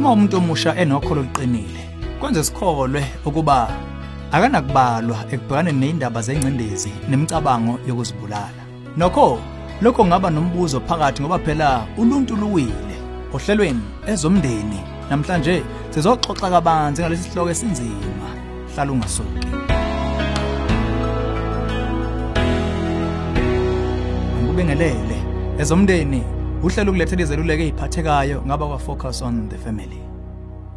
uma umuntu omusha enokholo oluqinile kwenze sikholwe ukuba akanakubalwa ekubhekane nezindaba zengcindezi nemicabango yokuzibulala. Nokho lokho kungaba nombuzo phakathi ngoba phela uluntu luwile ohlelweni ezomndeni namhlanje sizoxoxa kabanzi ngalesi sihloko esinzima hlala ungasuki ngikubengelele ezomndeni uhlelo ukulethela izeluleko eziphathekayo ngaba kwa focus on the family.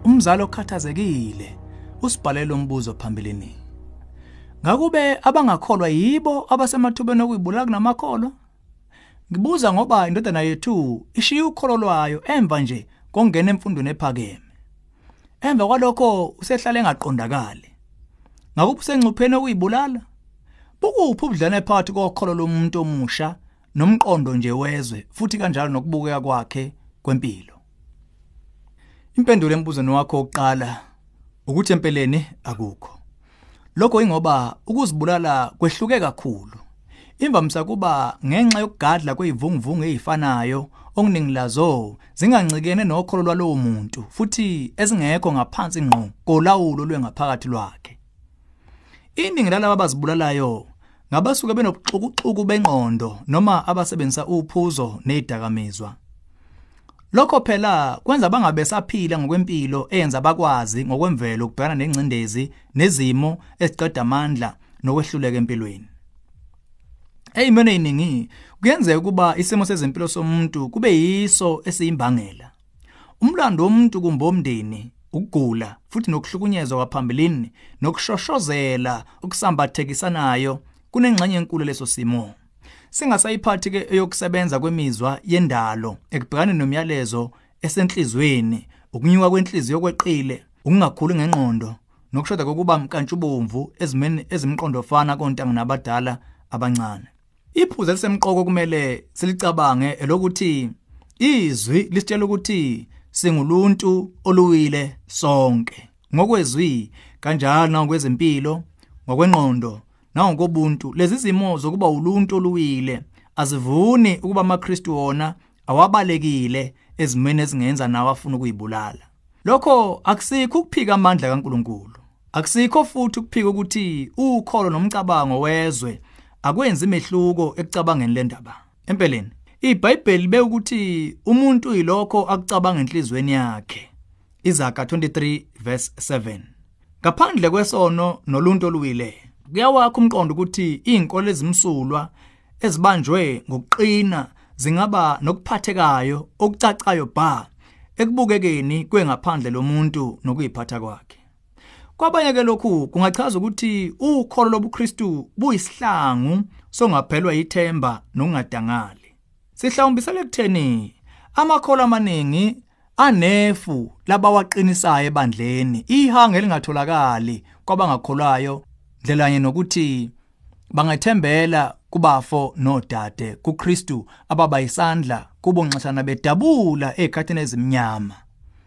Umzali okhathazekile usibhalela umbuzo phambilini. Ngakube abangakholwa yibo abasemathubeni okuyibulala kunamakholwa? Ngibuza ngoba indodana yethu ishiye ukholo lwayo emva nje kongena emfundweni ephakeme. Emva kwalokho usehlala engaqondakali. Ngakube usengcupheni okuyibulala? Bukuphi ubudlane phakathi kokholo lomuntu omusha nomqondo nje wezwe futhi kanjalo nokubukeka kwakhe kwempilo. Impendulo embuzweni wakho oqala ukuthi empeleni akukho. Lokho ingoba ukuzibulala kwehluke kakhulu. Imvamisa kuba ngenxa yokugadla kwezivunguvungu ezifanayo okuningi lazo zingancikene nokholo lwalowo muntu futhi ezingekho ngaphansi ngqo kolawulo lwengaphakathi lwakhe. Iningi lalabo abazibulalayo ngabasuke benobuxukuxuku bengqondo noma abasebenzisa uphuzo nezidakamizwa lokho phela kwenza bangabe saphila ngokwempilo eyenza bakwazi ngokwemvelo ukubhekana nengcindezi nezimo eziqeda amandla nokwehluleka empilweni. Eyimene eyiningi kuyenzeka ukuba isimo sezempilo somuntu kube yiso esiyimbangela. Umlando womuntu kumbe omndeni ukugula futhi nokuhlukunyezwa kwaphambilini nokushoshozela ukusambathekisanayo kunengxenye enkulu leso simo. Singasayiphathi ke eyokusebenza kwemizwa yendalo ekubhekana nomyalezo esenhlizweni ukunyuka kwenhliziyo kweqile ukungakhuli ngengqondo nokushoda kokuba mkantshubomvu ezimeni ezimqondofana kontanga nabadala abancane. Iphuzu elisemqoko kumele silicabange elokuthi izwi lisitshela ukuthi singuluntu oluwile sonke. Ngokwezwi kanjalo ngokwezempilo ngokwengqondo nangokobuntu lezi zimo zokuba uluntu oluwile azivuni ukuba amaKristu wona awabalekile ezimene ezingenza nawe afuna ukuyibulala. Lokho akusikho ukuphika amandla kaNkuluNkulu. Akusikho futhi ukuphika ukuthi ukholo nomcabango wezwe akwenzi imehluko ekucabangeni le ndaba. Empeleni iBhayibheli be ukuthi umuntu uyilokho akucabanga enhlizweni yakhe. Izaga 23 verse 7 ngaphandle kwesono noluntu oluwile kuyawakho umqondo ukuthi izinkolo ezimsulwa ezibanjwe ngokuqina zingaba nokuphathekayo okucacayo bha ekubukekeni kwengaphandle lomuntu nokuyiphatha kwakhe. Kwabanye ke lokhu kungachaza ukuthi ukholo lobuKristu buyisihlangu songaphelwa yithemba nokungadangali. Sihlawumbisele ekutheni amakholo amaningi anefu labawaqinisayo ebandleni ihanga elingatholakali kwabangakholwayo ndlelanye nokuthi bangathembela kubafo nodade kuKristu ababa isandla kubo nxashana bedabula ezikhathini ezimnyama.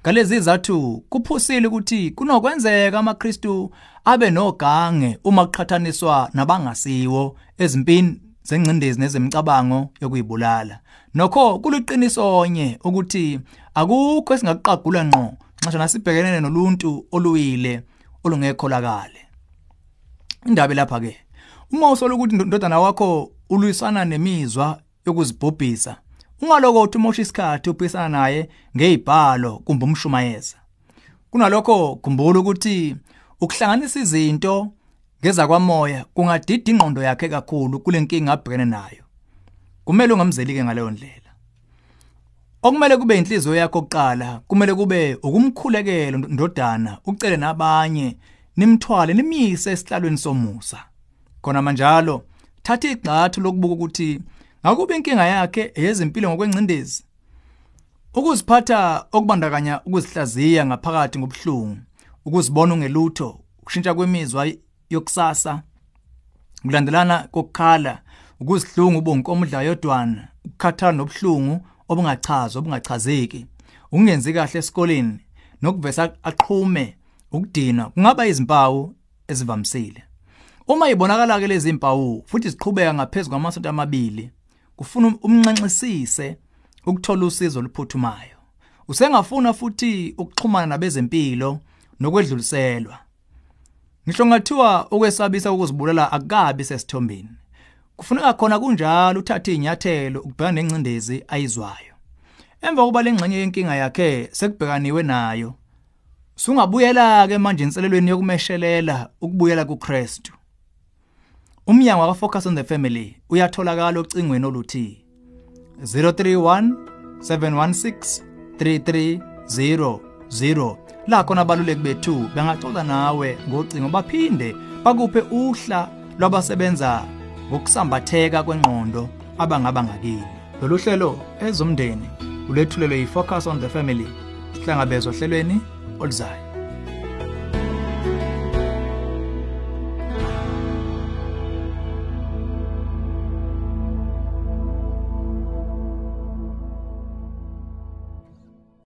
Ngalezi zathu kuphusile ukuthi kunokwenzeka amaKristu abe nogange uma kuqhathaniswa nabangasiwo ezimpini zengcindezi nezemicabango yokuyibulala. Nokho kuliqiniso onye ukuthi akukho esingakuqagula ngqo nxashana sibhekelene noluntu oluwile olungekholakale. Indaba lapha ke uma usola ukuthi indodana wakho ulwisana nemizwa yokuzibhubhisa ungaloko uthi umosha isikhathi ubhisana naye ngezibhalo kumbe umshumayeza. Kunalokho khumbula ukuthi ukuhlanganisa izinto ngeza kwamoya kungadida ingqondo yakhe kakhulu kulenkinga abhekene nayo. Kumele ungamzelike ngaleyo ndlela. Okumele kube inhliziyo yakho oqala kumele kube ukumkhulekela ndodana ucele nabanye nimthwale nimyise esihlalweni somusa. Khona manjalo thatha igxathu lokubuka ukuthi ngakube inkinga yakhe eyezimpilo ngokwengcindezi. Ukuziphatha okubandakanya ukuzihlaziya ngaphakathi ngobuhlungu ukuzibona ungelutho ukushintsha kwemizwa yokusasa ukulandelana kokukhala ukuzihlunga ubonkomudla yodwana ukukhathala nobuhlungu obungachazwa obungachazeki ukungenzi kahle esikoleni nokuvesa aqhume ukudinwa kungaba izimpawu ezivamsile uma ibonakala ke lezi impawu futhi ziqhubeka ngaphezulu kwamasonto amabili kufuna umnxenxisise ukuthola usizo oluphuthumayo. Usengafuna futhi ukuxhumana nabezempilo nokwedluliselwa. Ngisho ngathiwa ukwesabisa ukuzibulala akukabi sesithombeni. Kufuneka khona kunjalo uthathe inyathelo ukubhekana nencindezi ayizwayo. Emva kokuba lengxenye yenkinga yakhe sekubhekaniwe nayo sungabuyela ke manje inselelweni yokumeshelela ukubuyela kuKristu. Umnyango waka Focus on the Family uyatholakala ocingweni oluthi 031 716 3300 la khona abaluleki bethu bengaxoxa nawe ngocingo baphinde bakuphe uhla lwabasebenza ngokusambatheka kwengqondo abangaba ngakini. Lolu hlelo ezomndeni ulethulelwe yi-focus on the family sihlangabezwa ohlelweni oluzayo